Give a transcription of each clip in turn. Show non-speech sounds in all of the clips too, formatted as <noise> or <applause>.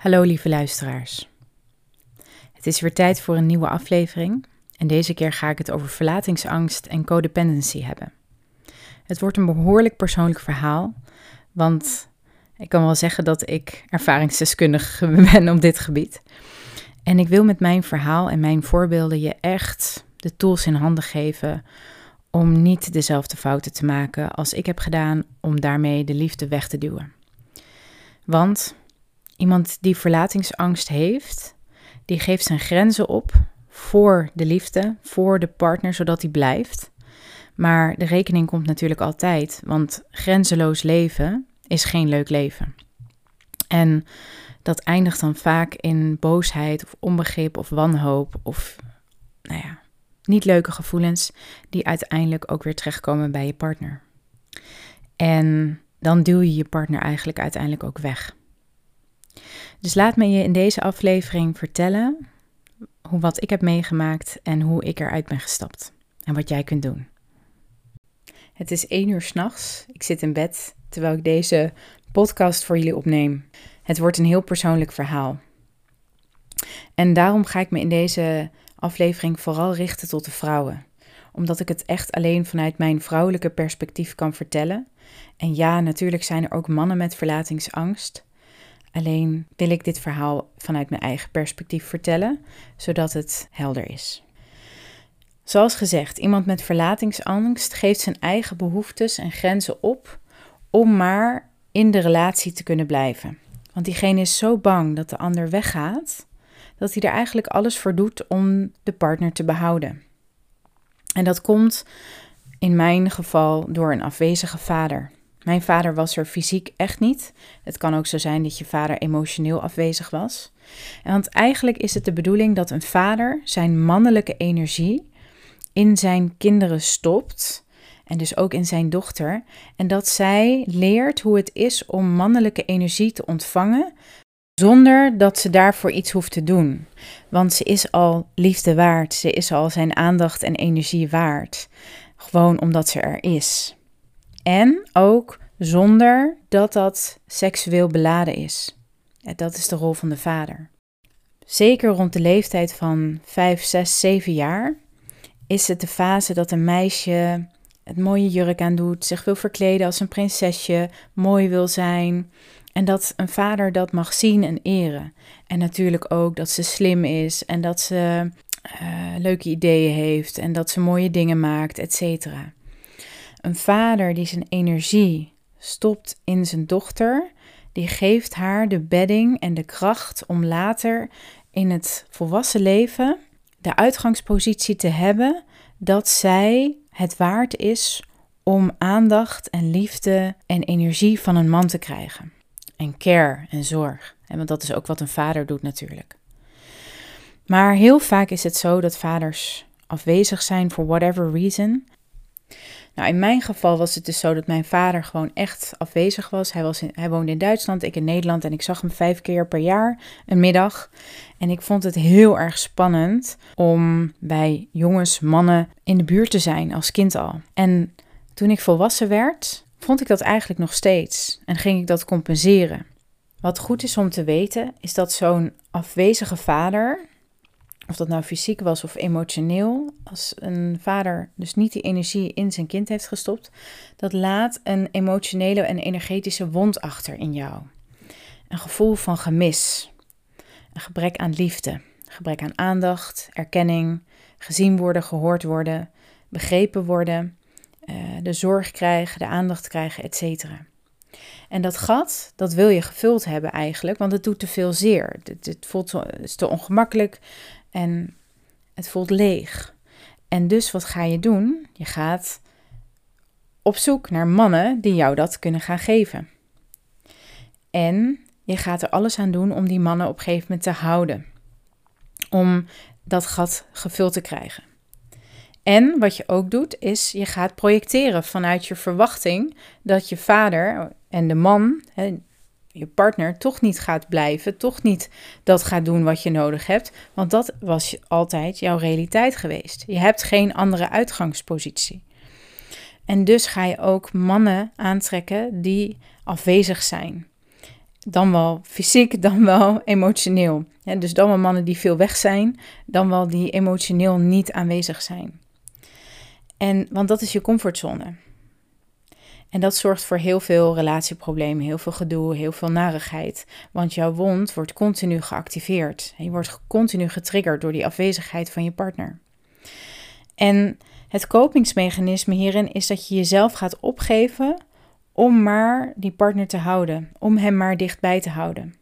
Hallo lieve luisteraars. Het is weer tijd voor een nieuwe aflevering en deze keer ga ik het over verlatingsangst en codependency hebben. Het wordt een behoorlijk persoonlijk verhaal, want ik kan wel zeggen dat ik ervaringsdeskundig <laughs> ben op dit gebied. En ik wil met mijn verhaal en mijn voorbeelden je echt de tools in handen geven om niet dezelfde fouten te maken als ik heb gedaan om daarmee de liefde weg te duwen. Want Iemand die verlatingsangst heeft, die geeft zijn grenzen op voor de liefde, voor de partner, zodat hij blijft. Maar de rekening komt natuurlijk altijd, want grenzeloos leven is geen leuk leven. En dat eindigt dan vaak in boosheid of onbegrip of wanhoop of, nou ja, niet leuke gevoelens die uiteindelijk ook weer terechtkomen bij je partner. En dan duw je je partner eigenlijk uiteindelijk ook weg. Dus laat me je in deze aflevering vertellen hoe, wat ik heb meegemaakt en hoe ik eruit ben gestapt. En wat jij kunt doen. Het is één uur s'nachts. Ik zit in bed terwijl ik deze podcast voor jullie opneem. Het wordt een heel persoonlijk verhaal. En daarom ga ik me in deze aflevering vooral richten tot de vrouwen. Omdat ik het echt alleen vanuit mijn vrouwelijke perspectief kan vertellen. En ja, natuurlijk zijn er ook mannen met verlatingsangst. Alleen wil ik dit verhaal vanuit mijn eigen perspectief vertellen, zodat het helder is. Zoals gezegd, iemand met verlatingsangst geeft zijn eigen behoeftes en grenzen op om maar in de relatie te kunnen blijven. Want diegene is zo bang dat de ander weggaat, dat hij er eigenlijk alles voor doet om de partner te behouden. En dat komt in mijn geval door een afwezige vader. Mijn vader was er fysiek echt niet. Het kan ook zo zijn dat je vader emotioneel afwezig was. Want eigenlijk is het de bedoeling dat een vader zijn mannelijke energie in zijn kinderen stopt. En dus ook in zijn dochter. En dat zij leert hoe het is om mannelijke energie te ontvangen. Zonder dat ze daarvoor iets hoeft te doen. Want ze is al liefde waard. Ze is al zijn aandacht en energie waard. Gewoon omdat ze er is. En ook zonder dat dat seksueel beladen is. Dat is de rol van de vader. Zeker rond de leeftijd van 5, 6, 7 jaar is het de fase dat een meisje het mooie jurk aan doet, zich wil verkleden als een prinsesje, mooi wil zijn. En dat een vader dat mag zien en eren. En natuurlijk ook dat ze slim is en dat ze uh, leuke ideeën heeft en dat ze mooie dingen maakt, etc. Een vader die zijn energie stopt in zijn dochter, die geeft haar de bedding en de kracht om later in het volwassen leven de uitgangspositie te hebben dat zij het waard is om aandacht en liefde en energie van een man te krijgen. En care en zorg. En want dat is ook wat een vader doet natuurlijk. Maar heel vaak is het zo dat vaders afwezig zijn for whatever reason. Nou, in mijn geval was het dus zo dat mijn vader gewoon echt afwezig was. Hij, was hij woonde in Duitsland, ik in Nederland en ik zag hem vijf keer per jaar een middag. En ik vond het heel erg spannend om bij jongens, mannen in de buurt te zijn als kind al. En toen ik volwassen werd, vond ik dat eigenlijk nog steeds en ging ik dat compenseren. Wat goed is om te weten, is dat zo'n afwezige vader of dat nou fysiek was of emotioneel, als een vader dus niet die energie in zijn kind heeft gestopt, dat laat een emotionele en energetische wond achter in jou. Een gevoel van gemis, een gebrek aan liefde, gebrek aan aandacht, erkenning, gezien worden, gehoord worden, begrepen worden, eh, de zorg krijgen, de aandacht krijgen, etc. En dat gat, dat wil je gevuld hebben eigenlijk, want het doet te veel zeer. Het, het voelt zo, is te ongemakkelijk, en het voelt leeg. En dus wat ga je doen? Je gaat op zoek naar mannen die jou dat kunnen gaan geven. En je gaat er alles aan doen om die mannen op een gegeven moment te houden. Om dat gat gevuld te krijgen. En wat je ook doet, is je gaat projecteren vanuit je verwachting dat je vader en de man, je partner toch niet gaat blijven, toch niet dat gaat doen wat je nodig hebt, want dat was altijd jouw realiteit geweest. Je hebt geen andere uitgangspositie. En dus ga je ook mannen aantrekken die afwezig zijn. dan wel fysiek, dan wel emotioneel. dus dan wel mannen die veel weg zijn, dan wel die emotioneel niet aanwezig zijn. En, want dat is je comfortzone. En dat zorgt voor heel veel relatieproblemen, heel veel gedoe, heel veel narigheid. Want jouw wond wordt continu geactiveerd. Je wordt continu getriggerd door die afwezigheid van je partner. En het kopingsmechanisme hierin is dat je jezelf gaat opgeven om maar die partner te houden, om hem maar dichtbij te houden.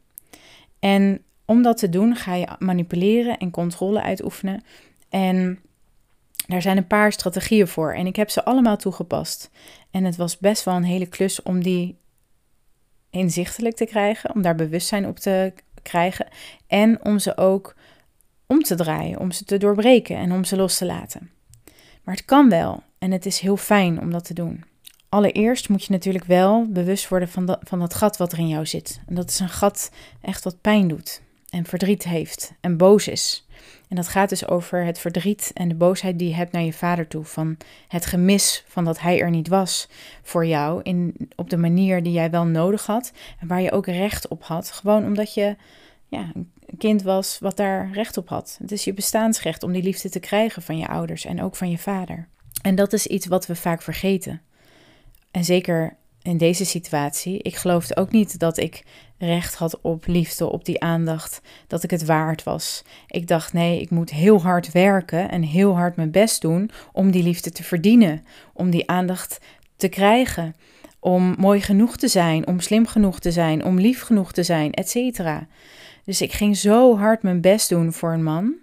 En om dat te doen ga je manipuleren en controle uitoefenen. En daar zijn een paar strategieën voor en ik heb ze allemaal toegepast. En het was best wel een hele klus om die inzichtelijk te krijgen, om daar bewustzijn op te krijgen en om ze ook om te draaien, om ze te doorbreken en om ze los te laten. Maar het kan wel en het is heel fijn om dat te doen. Allereerst moet je natuurlijk wel bewust worden van dat, van dat gat wat er in jou zit. En dat is een gat echt wat pijn doet en verdriet heeft en boos is. En dat gaat dus over het verdriet en de boosheid die je hebt naar je vader toe. Van het gemis van dat hij er niet was voor jou in, op de manier die jij wel nodig had. En waar je ook recht op had. Gewoon omdat je ja, een kind was wat daar recht op had. Het is je bestaansrecht om die liefde te krijgen van je ouders en ook van je vader. En dat is iets wat we vaak vergeten. En zeker in deze situatie. Ik geloofde ook niet dat ik recht had op liefde, op die aandacht, dat ik het waard was. Ik dacht, nee, ik moet heel hard werken en heel hard mijn best doen om die liefde te verdienen, om die aandacht te krijgen, om mooi genoeg te zijn, om slim genoeg te zijn, om lief genoeg te zijn, etc. Dus ik ging zo hard mijn best doen voor een man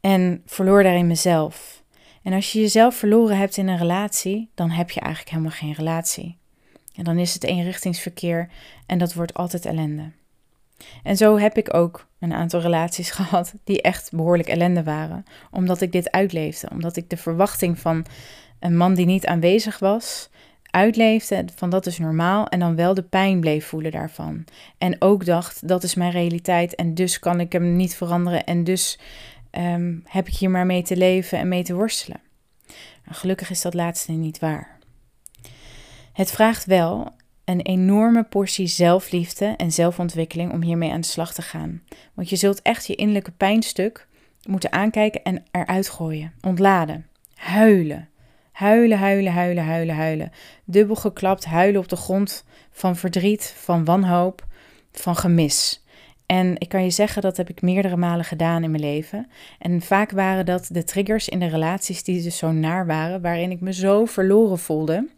en verloor daarin mezelf. En als je jezelf verloren hebt in een relatie, dan heb je eigenlijk helemaal geen relatie. En dan is het eenrichtingsverkeer en dat wordt altijd ellende. En zo heb ik ook een aantal relaties <laughs> gehad die echt behoorlijk ellende waren, omdat ik dit uitleefde, omdat ik de verwachting van een man die niet aanwezig was, uitleefde van dat is normaal en dan wel de pijn bleef voelen daarvan. En ook dacht dat is mijn realiteit en dus kan ik hem niet veranderen en dus um, heb ik hier maar mee te leven en mee te worstelen. Nou, gelukkig is dat laatste niet waar. Het vraagt wel een enorme portie zelfliefde en zelfontwikkeling om hiermee aan de slag te gaan. Want je zult echt je innerlijke pijnstuk moeten aankijken en eruit gooien, ontladen, huilen. Huilen, huilen, huilen, huilen, huilen. Dubbel geklapt, huilen op de grond van verdriet, van wanhoop, van gemis. En ik kan je zeggen, dat heb ik meerdere malen gedaan in mijn leven. En vaak waren dat de triggers in de relaties die dus zo naar waren, waarin ik me zo verloren voelde.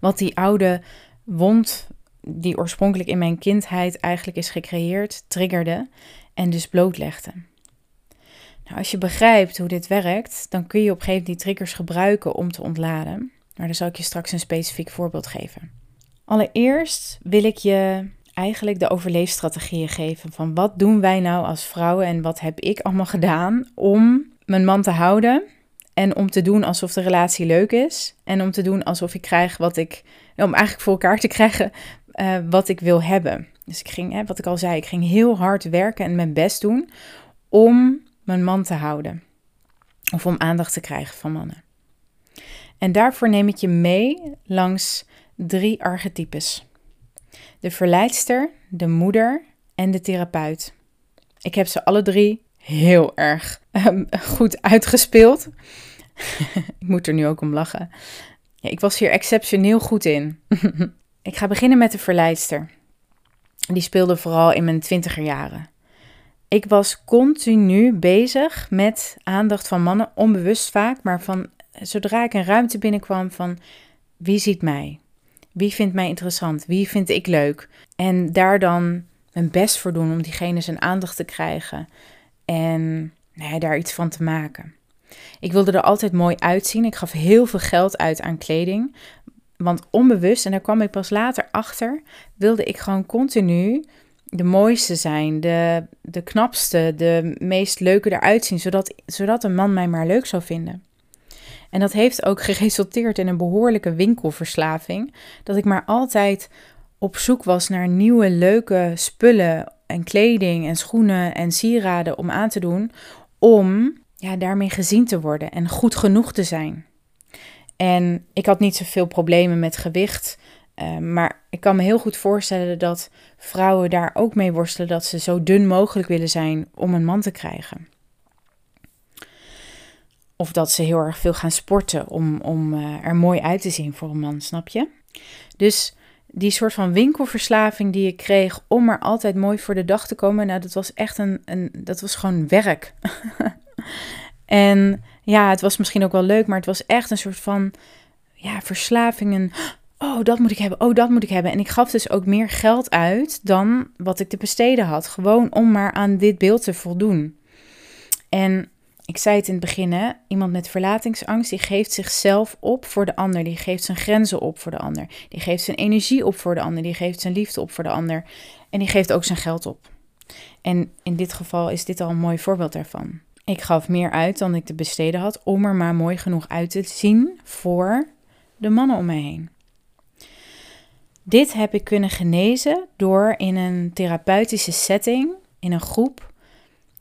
Wat die oude wond, die oorspronkelijk in mijn kindheid eigenlijk is gecreëerd, triggerde en dus blootlegde. Nou, als je begrijpt hoe dit werkt, dan kun je op een gegeven moment die triggers gebruiken om te ontladen. Maar dan zal ik je straks een specifiek voorbeeld geven. Allereerst wil ik je eigenlijk de overleefstrategieën geven. Van wat doen wij nou als vrouwen en wat heb ik allemaal gedaan om mijn man te houden. En om te doen alsof de relatie leuk is. En om te doen alsof ik krijg wat ik. Om eigenlijk voor elkaar te krijgen uh, wat ik wil hebben. Dus ik ging, hè, wat ik al zei, ik ging heel hard werken en mijn best doen om mijn man te houden. Of om aandacht te krijgen van mannen. En daarvoor neem ik je mee langs drie archetypes de verleidster, de moeder en de therapeut. Ik heb ze alle drie heel erg um, goed uitgespeeld. <laughs> ik moet er nu ook om lachen. Ja, ik was hier exceptioneel goed in. <laughs> ik ga beginnen met de verleidster. Die speelde vooral in mijn twintiger jaren. Ik was continu bezig met aandacht van mannen, onbewust vaak, maar van zodra ik een ruimte binnenkwam van wie ziet mij? Wie vindt mij interessant? Wie vind ik leuk? En daar dan mijn best voor doen om diegene zijn aandacht te krijgen. En nou ja, daar iets van te maken. Ik wilde er altijd mooi uitzien. Ik gaf heel veel geld uit aan kleding. Want onbewust, en daar kwam ik pas later achter, wilde ik gewoon continu de mooiste zijn, de, de knapste, de meest leuke eruit zien, zodat, zodat een man mij maar leuk zou vinden. En dat heeft ook geresulteerd in een behoorlijke winkelverslaving. Dat ik maar altijd op zoek was naar nieuwe leuke spullen en kleding en schoenen en sieraden om aan te doen. Om ja, daarmee gezien te worden en goed genoeg te zijn. En ik had niet zoveel problemen met gewicht. Ehm, maar ik kan me heel goed voorstellen dat vrouwen daar ook mee worstelen dat ze zo dun mogelijk willen zijn om een man te krijgen. Of dat ze heel erg veel gaan sporten om, om uh, er mooi uit te zien voor een man, snap je? Dus die soort van winkelverslaving die ik kreeg om maar altijd mooi voor de dag te komen, nou, dat was echt een, een dat was gewoon werk. <laughs> en ja, het was misschien ook wel leuk, maar het was echt een soort van ja, verslaving. En, oh, dat moet ik hebben, oh, dat moet ik hebben. En ik gaf dus ook meer geld uit dan wat ik te besteden had. Gewoon om maar aan dit beeld te voldoen. En ik zei het in het begin, iemand met verlatingsangst, die geeft zichzelf op voor de ander. Die geeft zijn grenzen op voor de ander. Die geeft zijn energie op voor de ander. Die geeft zijn liefde op voor de ander. En die geeft ook zijn geld op. En in dit geval is dit al een mooi voorbeeld daarvan. Ik gaf meer uit dan ik te besteden had om er maar mooi genoeg uit te zien voor de mannen om mij heen. Dit heb ik kunnen genezen door in een therapeutische setting, in een groep,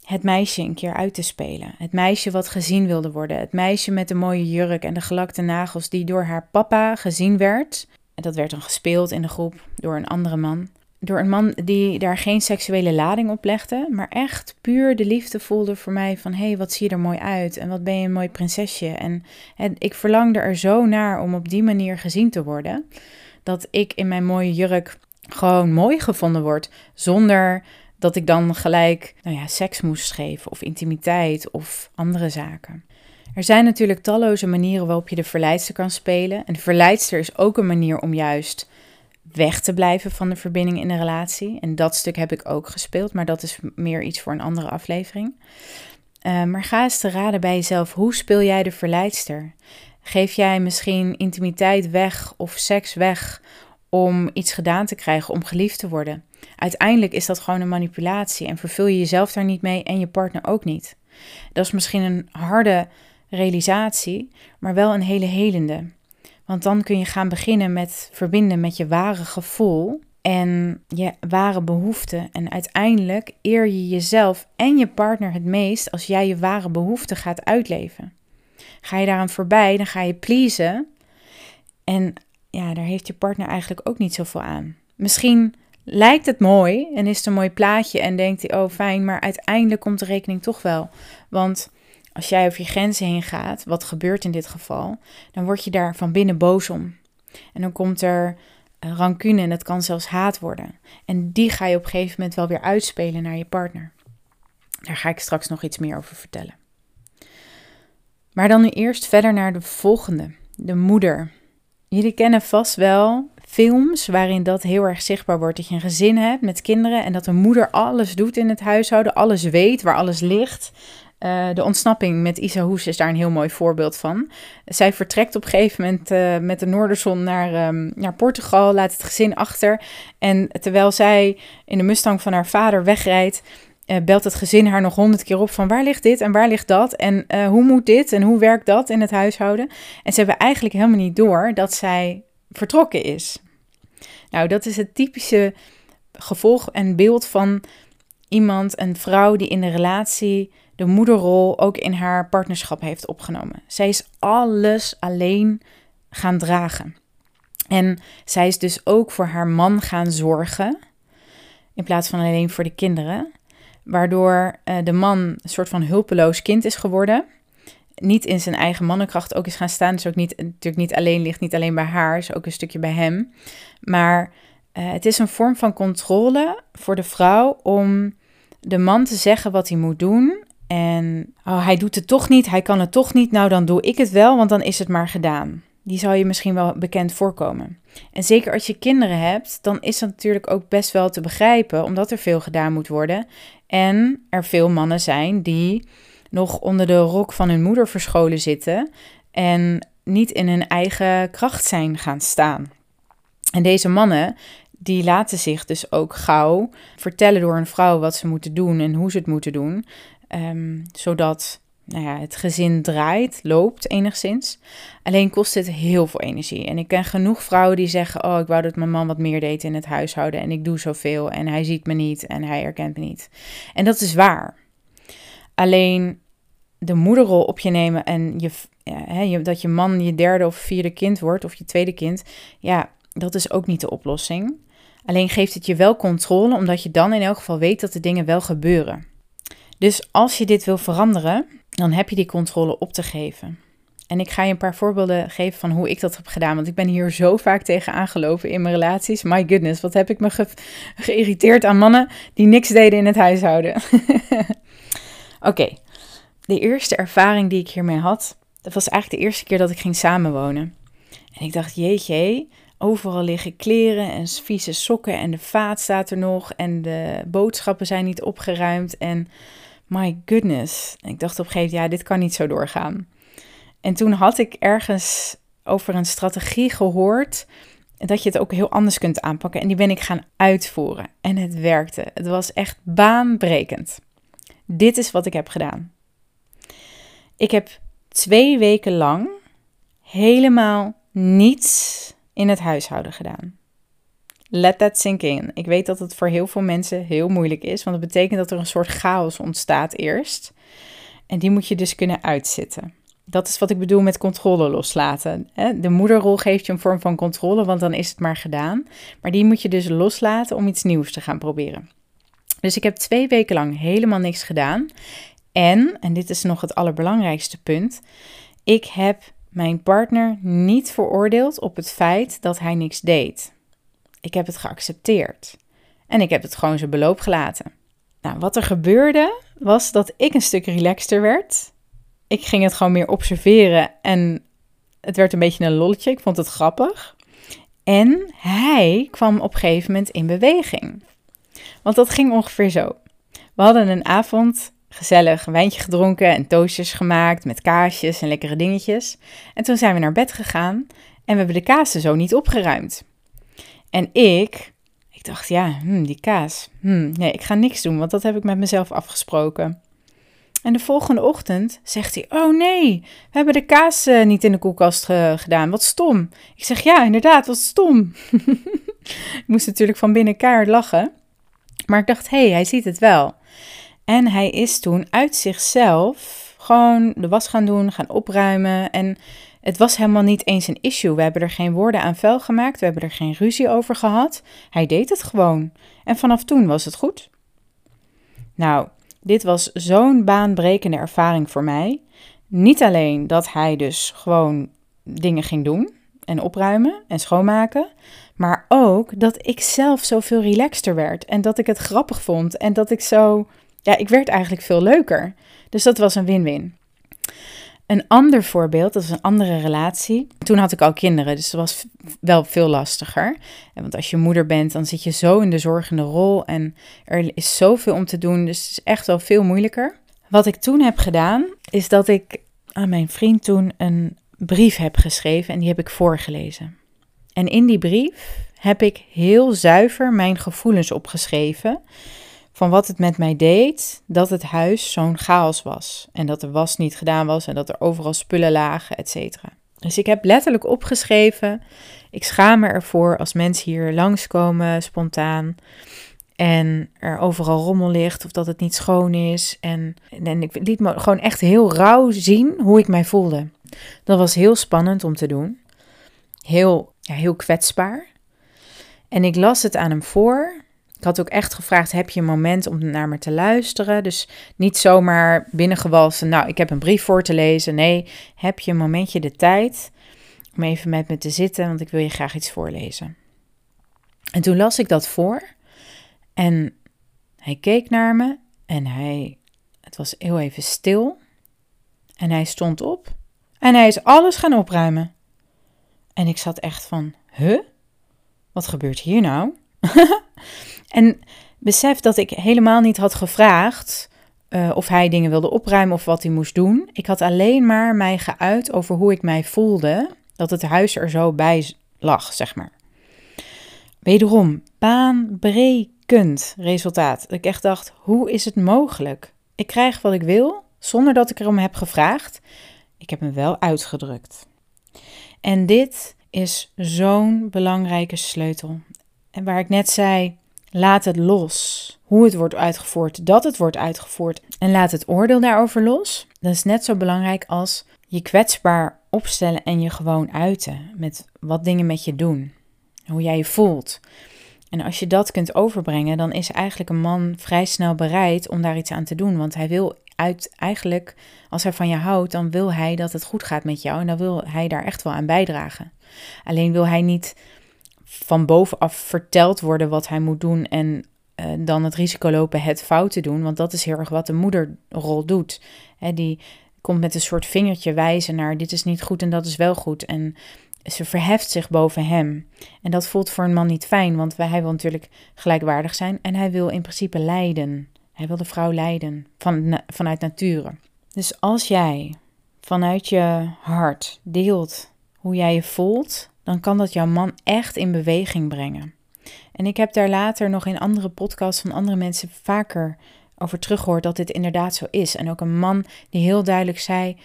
het meisje een keer uit te spelen. Het meisje wat gezien wilde worden. Het meisje met de mooie jurk en de gelakte nagels die door haar papa gezien werd. En dat werd dan gespeeld in de groep door een andere man. Door een man die daar geen seksuele lading op legde, maar echt puur de liefde voelde voor mij van hé, hey, wat zie je er mooi uit en wat ben je een mooi prinsesje. En, en ik verlangde er zo naar om op die manier gezien te worden, dat ik in mijn mooie jurk gewoon mooi gevonden word, zonder dat ik dan gelijk nou ja, seks moest geven of intimiteit of andere zaken. Er zijn natuurlijk talloze manieren waarop je de verleidster kan spelen. En de verleidster is ook een manier om juist weg te blijven van de verbinding in een relatie. En dat stuk heb ik ook gespeeld, maar dat is meer iets voor een andere aflevering. Uh, maar ga eens te raden bij jezelf, hoe speel jij de verleidster? Geef jij misschien intimiteit weg of seks weg om iets gedaan te krijgen, om geliefd te worden? Uiteindelijk is dat gewoon een manipulatie en vervul je jezelf daar niet mee en je partner ook niet. Dat is misschien een harde realisatie, maar wel een hele helende. Want dan kun je gaan beginnen met verbinden met je ware gevoel en je ware behoeften. En uiteindelijk eer je jezelf en je partner het meest als jij je ware behoeften gaat uitleven. Ga je daaraan voorbij, dan ga je pleasen. En ja, daar heeft je partner eigenlijk ook niet zoveel aan. Misschien lijkt het mooi en is het een mooi plaatje en denkt hij, oh fijn, maar uiteindelijk komt de rekening toch wel. Want als jij over je grenzen heen gaat, wat gebeurt in dit geval, dan word je daar van binnen boos om. En dan komt er uh, rancune en dat kan zelfs haat worden. En die ga je op een gegeven moment wel weer uitspelen naar je partner. Daar ga ik straks nog iets meer over vertellen. Maar dan nu eerst verder naar de volgende, de moeder. Jullie kennen vast wel films waarin dat heel erg zichtbaar wordt. Dat je een gezin hebt met kinderen en dat de moeder alles doet in het huishouden, alles weet, waar alles ligt. Uh, de ontsnapping met Isa Hoes is daar een heel mooi voorbeeld van. Zij vertrekt op een gegeven moment uh, met de Noorderzon naar, um, naar Portugal, laat het gezin achter. En terwijl zij in de Mustang van haar vader wegrijdt, uh, belt het gezin haar nog honderd keer op van waar ligt dit en waar ligt dat en hoe moet dit en hoe werkt dat in het huishouden. En ze hebben eigenlijk helemaal niet door dat zij vertrokken is. Nou, dat is het typische gevolg en beeld van iemand, een vrouw die in de relatie de moederrol ook in haar partnerschap heeft opgenomen. Zij is alles alleen gaan dragen. En zij is dus ook voor haar man gaan zorgen, in plaats van alleen voor de kinderen. Waardoor uh, de man een soort van hulpeloos kind is geworden. Niet in zijn eigen mannenkracht ook is gaan staan. Dus ook niet, natuurlijk niet alleen ligt, niet alleen bij haar, is ook een stukje bij hem. Maar uh, het is een vorm van controle voor de vrouw om de man te zeggen wat hij moet doen en oh, hij doet het toch niet, hij kan het toch niet, nou dan doe ik het wel, want dan is het maar gedaan. Die zal je misschien wel bekend voorkomen. En zeker als je kinderen hebt, dan is dat natuurlijk ook best wel te begrijpen, omdat er veel gedaan moet worden. En er veel mannen zijn die nog onder de rok van hun moeder verscholen zitten en niet in hun eigen kracht zijn gaan staan. En deze mannen, die laten zich dus ook gauw vertellen door een vrouw wat ze moeten doen en hoe ze het moeten doen. Um, zodat nou ja, het gezin draait, loopt enigszins. Alleen kost het heel veel energie. En ik ken genoeg vrouwen die zeggen: Oh, ik wou dat mijn man wat meer deed in het huishouden. En ik doe zoveel. En hij ziet me niet. En hij herkent me niet. En dat is waar. Alleen de moederrol op je nemen en je, hè, dat je man je derde of vierde kind wordt. Of je tweede kind. Ja, Dat is ook niet de oplossing. Alleen geeft het je wel controle, omdat je dan in elk geval weet dat de dingen wel gebeuren. Dus als je dit wil veranderen, dan heb je die controle op te geven. En ik ga je een paar voorbeelden geven van hoe ik dat heb gedaan. Want ik ben hier zo vaak tegen aangelopen in mijn relaties. My goodness, wat heb ik me geïrriteerd aan mannen die niks deden in het huishouden. <laughs> Oké, de eerste ervaring die ik hiermee had, dat was eigenlijk de eerste keer dat ik ging samenwonen. En ik dacht, jeetje, overal liggen kleren en vieze sokken en de vaat staat er nog en de boodschappen zijn niet opgeruimd en my goodness. En ik dacht op een gegeven moment, ja, dit kan niet zo doorgaan. En toen had ik ergens over een strategie gehoord dat je het ook heel anders kunt aanpakken. En die ben ik gaan uitvoeren. En het werkte. Het was echt baanbrekend. Dit is wat ik heb gedaan. Ik heb twee weken lang helemaal niets in het huishouden gedaan. Let that sink in. Ik weet dat het voor heel veel mensen heel moeilijk is, want dat betekent dat er een soort chaos ontstaat eerst. En die moet je dus kunnen uitzitten. Dat is wat ik bedoel met controle loslaten. De moederrol geeft je een vorm van controle, want dan is het maar gedaan. Maar die moet je dus loslaten om iets nieuws te gaan proberen. Dus ik heb twee weken lang helemaal niks gedaan. En, en dit is nog het allerbelangrijkste punt, ik heb mijn partner niet veroordeeld op het feit dat hij niks deed. Ik heb het geaccepteerd. En ik heb het gewoon zijn beloop gelaten. Nou, wat er gebeurde was dat ik een stuk relaxter werd. Ik ging het gewoon meer observeren en het werd een beetje een lolletje. Ik vond het grappig. En hij kwam op een gegeven moment in beweging. Want dat ging ongeveer zo. We hadden een avond gezellig wijntje gedronken en toastjes gemaakt met kaasjes en lekkere dingetjes. En toen zijn we naar bed gegaan en we hebben de kaas zo niet opgeruimd. En ik, ik dacht, ja, hmm, die kaas. Hmm, nee, ik ga niks doen, want dat heb ik met mezelf afgesproken. En de volgende ochtend zegt hij: Oh nee, we hebben de kaas eh, niet in de koelkast gedaan. Wat stom. Ik zeg: Ja, inderdaad, wat stom. <laughs> ik moest natuurlijk van binnen keihard lachen. Maar ik dacht: Hé, hey, hij ziet het wel. En hij is toen uit zichzelf gewoon de was gaan doen, gaan opruimen. En het was helemaal niet eens een issue. We hebben er geen woorden aan vuil gemaakt. We hebben er geen ruzie over gehad. Hij deed het gewoon. En vanaf toen was het goed. Nou, dit was zo'n baanbrekende ervaring voor mij. Niet alleen dat hij dus gewoon dingen ging doen en opruimen en schoonmaken, maar ook dat ik zelf zoveel relaxter werd en dat ik het grappig vond en dat ik zo ja, ik werd eigenlijk veel leuker. Dus dat was een win-win. Een ander voorbeeld, dat is een andere relatie. Toen had ik al kinderen, dus dat was wel veel lastiger. Want als je moeder bent, dan zit je zo in de zorgende rol en er is zoveel om te doen, dus het is echt wel veel moeilijker. Wat ik toen heb gedaan, is dat ik aan mijn vriend toen een brief heb geschreven en die heb ik voorgelezen. En in die brief heb ik heel zuiver mijn gevoelens opgeschreven van wat het met mij deed dat het huis zo'n chaos was. En dat de was niet gedaan was en dat er overal spullen lagen, et cetera. Dus ik heb letterlijk opgeschreven, ik schaam me ervoor als mensen hier langskomen spontaan en er overal rommel ligt of dat het niet schoon is. En, en ik liet me gewoon echt heel rauw zien hoe ik mij voelde. Dat was heel spannend om te doen. Heel, ja, heel kwetsbaar. En ik las het aan hem voor ik had ook echt gevraagd: heb je een moment om naar me te luisteren? Dus niet zomaar binnengewalsen. Nou, ik heb een brief voor te lezen. Nee, heb je een momentje de tijd om even met me te zitten, want ik wil je graag iets voorlezen. En toen las ik dat voor en hij keek naar me en hij, het was heel even stil. En hij stond op en hij is alles gaan opruimen. En ik zat echt van, huh? Wat gebeurt hier nou? <laughs> En besef dat ik helemaal niet had gevraagd uh, of hij dingen wilde opruimen of wat hij moest doen. Ik had alleen maar mij geuit over hoe ik mij voelde dat het huis er zo bij lag, zeg maar. Wederom, baanbrekend resultaat. Ik echt dacht, hoe is het mogelijk? Ik krijg wat ik wil zonder dat ik erom heb gevraagd. Ik heb me wel uitgedrukt. En dit is zo'n belangrijke sleutel. En waar ik net zei, Laat het los. Hoe het wordt uitgevoerd, dat het wordt uitgevoerd. En laat het oordeel daarover los. Dat is net zo belangrijk als je kwetsbaar opstellen en je gewoon uiten. Met wat dingen met je doen. hoe jij je voelt. En als je dat kunt overbrengen, dan is eigenlijk een man vrij snel bereid om daar iets aan te doen. Want hij wil uit eigenlijk, als hij van je houdt, dan wil hij dat het goed gaat met jou. En dan wil hij daar echt wel aan bijdragen. Alleen wil hij niet van bovenaf verteld worden wat hij moet doen en uh, dan het risico lopen het fout te doen. Want dat is heel erg wat de moederrol doet. die komt met een soort vingertje wijzen naar dit is niet goed en dat is wel goed. En ze verheft zich boven hem. En dat voelt voor een man niet fijn, want hij wil natuurlijk gelijkwaardig zijn en hij wil in principe leiden. Hij wil de vrouw leiden van, vanuit nature. Dus als jij vanuit je hart deelt hoe jij je voelt, dan kan dat jouw man echt in beweging brengen. En ik heb daar later nog in andere podcasts van andere mensen vaker over teruggehoord dat dit inderdaad zo is. En ook een man die heel duidelijk zei: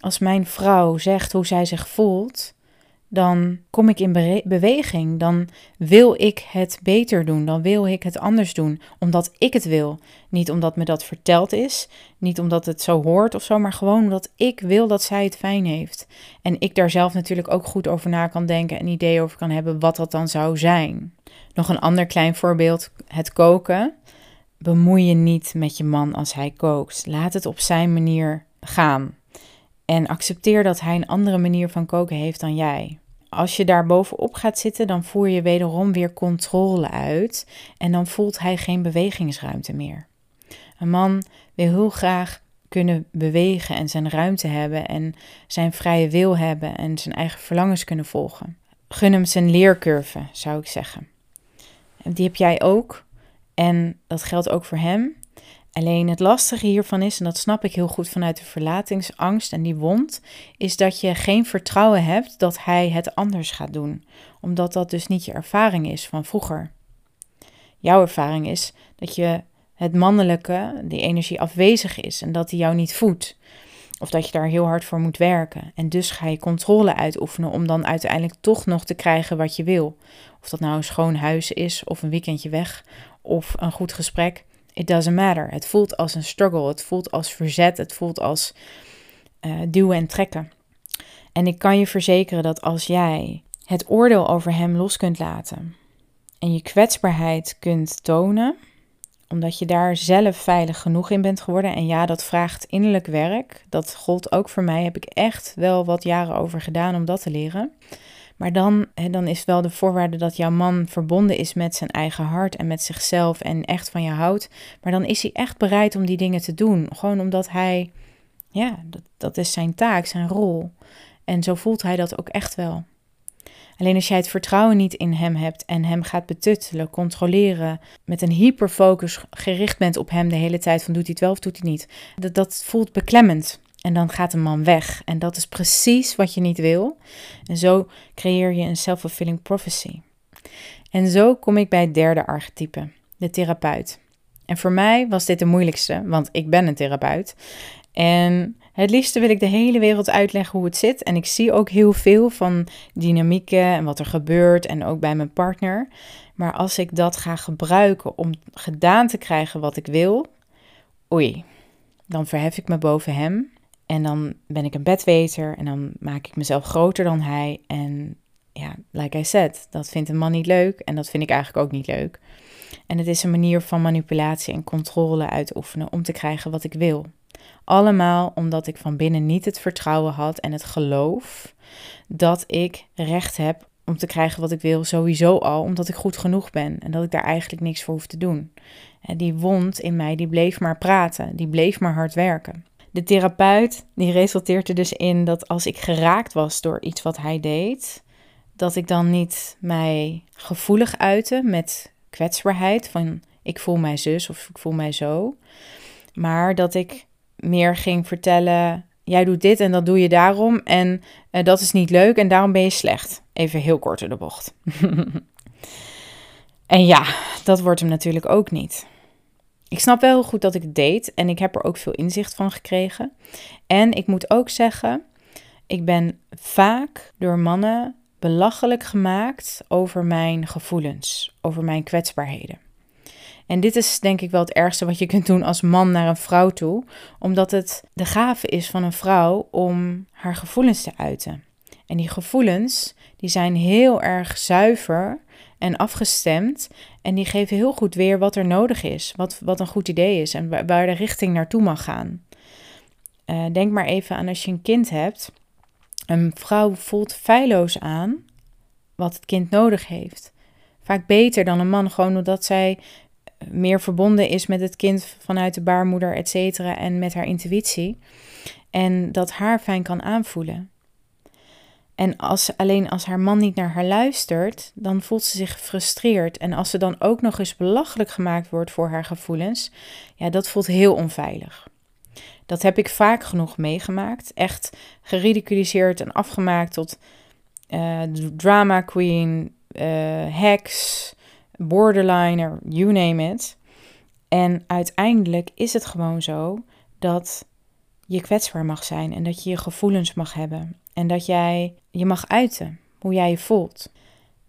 Als mijn vrouw zegt hoe zij zich voelt, dan kom ik in beweging. Dan wil ik het beter doen. Dan wil ik het anders doen. Omdat ik het wil. Niet omdat me dat verteld is. Niet omdat het zo hoort of zo. Maar gewoon omdat ik wil dat zij het fijn heeft. En ik daar zelf natuurlijk ook goed over na kan denken. En idee over kan hebben wat dat dan zou zijn. Nog een ander klein voorbeeld: het koken. Bemoei je niet met je man als hij kookt. Laat het op zijn manier gaan. En accepteer dat hij een andere manier van koken heeft dan jij. Als je daar bovenop gaat zitten, dan voer je wederom weer controle uit en dan voelt hij geen bewegingsruimte meer. Een man wil heel graag kunnen bewegen en zijn ruimte hebben en zijn vrije wil hebben en zijn eigen verlangens kunnen volgen. Gun hem zijn leercurve, zou ik zeggen. Die heb jij ook en dat geldt ook voor hem. Alleen het lastige hiervan is, en dat snap ik heel goed vanuit de verlatingsangst en die wond, is dat je geen vertrouwen hebt dat hij het anders gaat doen, omdat dat dus niet je ervaring is van vroeger. Jouw ervaring is dat je het mannelijke, die energie afwezig is en dat die jou niet voedt. Of dat je daar heel hard voor moet werken. En dus ga je controle uitoefenen om dan uiteindelijk toch nog te krijgen wat je wil. Of dat nou een schoon huis is, of een weekendje weg, of een goed gesprek. It doesn't matter. Het voelt als een struggle. Het voelt als verzet. Het voelt als uh, duwen en trekken. En ik kan je verzekeren dat als jij het oordeel over hem los kunt laten en je kwetsbaarheid kunt tonen, omdat je daar zelf veilig genoeg in bent geworden. En ja, dat vraagt innerlijk werk. Dat gold ook voor mij. Heb ik echt wel wat jaren over gedaan om dat te leren. Maar dan, hè, dan is wel de voorwaarde dat jouw man verbonden is met zijn eigen hart en met zichzelf en echt van je houdt. Maar dan is hij echt bereid om die dingen te doen. Gewoon omdat hij, ja, dat, dat is zijn taak, zijn rol. En zo voelt hij dat ook echt wel. Alleen als jij het vertrouwen niet in hem hebt en hem gaat betuttelen, controleren, met een hyperfocus gericht bent op hem de hele tijd van doet hij het wel of doet hij niet, dat, dat voelt beklemmend. En dan gaat een man weg. En dat is precies wat je niet wil. En zo creëer je een self-fulfilling prophecy. En zo kom ik bij het derde archetype, de therapeut. En voor mij was dit de moeilijkste, want ik ben een therapeut. En het liefste wil ik de hele wereld uitleggen hoe het zit. En ik zie ook heel veel van dynamieken en wat er gebeurt en ook bij mijn partner. Maar als ik dat ga gebruiken om gedaan te krijgen wat ik wil, oei, dan verhef ik me boven hem. En dan ben ik een bedweter en dan maak ik mezelf groter dan hij. En ja, like I said, dat vindt een man niet leuk en dat vind ik eigenlijk ook niet leuk. En het is een manier van manipulatie en controle uitoefenen om te krijgen wat ik wil. Allemaal omdat ik van binnen niet het vertrouwen had en het geloof dat ik recht heb om te krijgen wat ik wil, sowieso al, omdat ik goed genoeg ben en dat ik daar eigenlijk niks voor hoef te doen. En die wond in mij, die bleef maar praten, die bleef maar hard werken. De therapeut die resulteert er dus in dat als ik geraakt was door iets wat hij deed, dat ik dan niet mij gevoelig uitte met kwetsbaarheid van ik voel mij zus of ik voel mij zo, maar dat ik meer ging vertellen jij doet dit en dat doe je daarom en uh, dat is niet leuk en daarom ben je slecht. Even heel kort in de bocht. <laughs> en ja, dat wordt hem natuurlijk ook niet. Ik snap wel heel goed dat ik het deed en ik heb er ook veel inzicht van gekregen. En ik moet ook zeggen, ik ben vaak door mannen belachelijk gemaakt over mijn gevoelens, over mijn kwetsbaarheden. En dit is denk ik wel het ergste wat je kunt doen als man naar een vrouw toe, omdat het de gave is van een vrouw om haar gevoelens te uiten. En die gevoelens, die zijn heel erg zuiver en afgestemd. En die geven heel goed weer wat er nodig is, wat, wat een goed idee is en waar, de richting naartoe mag gaan. Uh, denk maar even aan als je een kind hebt. Een vrouw voelt feilloos aan wat het kind nodig heeft. Vaak beter dan een man, gewoon omdat zij meer verbonden is met het kind vanuit de baarmoeder, et cetera, en met haar intuïtie. En dat haar fijn kan aanvoelen. En als, alleen als haar man niet naar haar luistert, dan voelt ze zich gefrustreerd. En als ze dan ook nog eens belachelijk gemaakt wordt voor haar gevoelens, ja, dat voelt heel onveilig. Dat heb ik vaak genoeg meegemaakt. Echt geridiculiseerd en afgemaakt tot uh, drama queen, uh, hacks, borderliner, you name it. En uiteindelijk is het gewoon zo dat je kwetsbaar mag zijn en dat je je gevoelens mag hebben en dat jij je mag uiten hoe jij je voelt.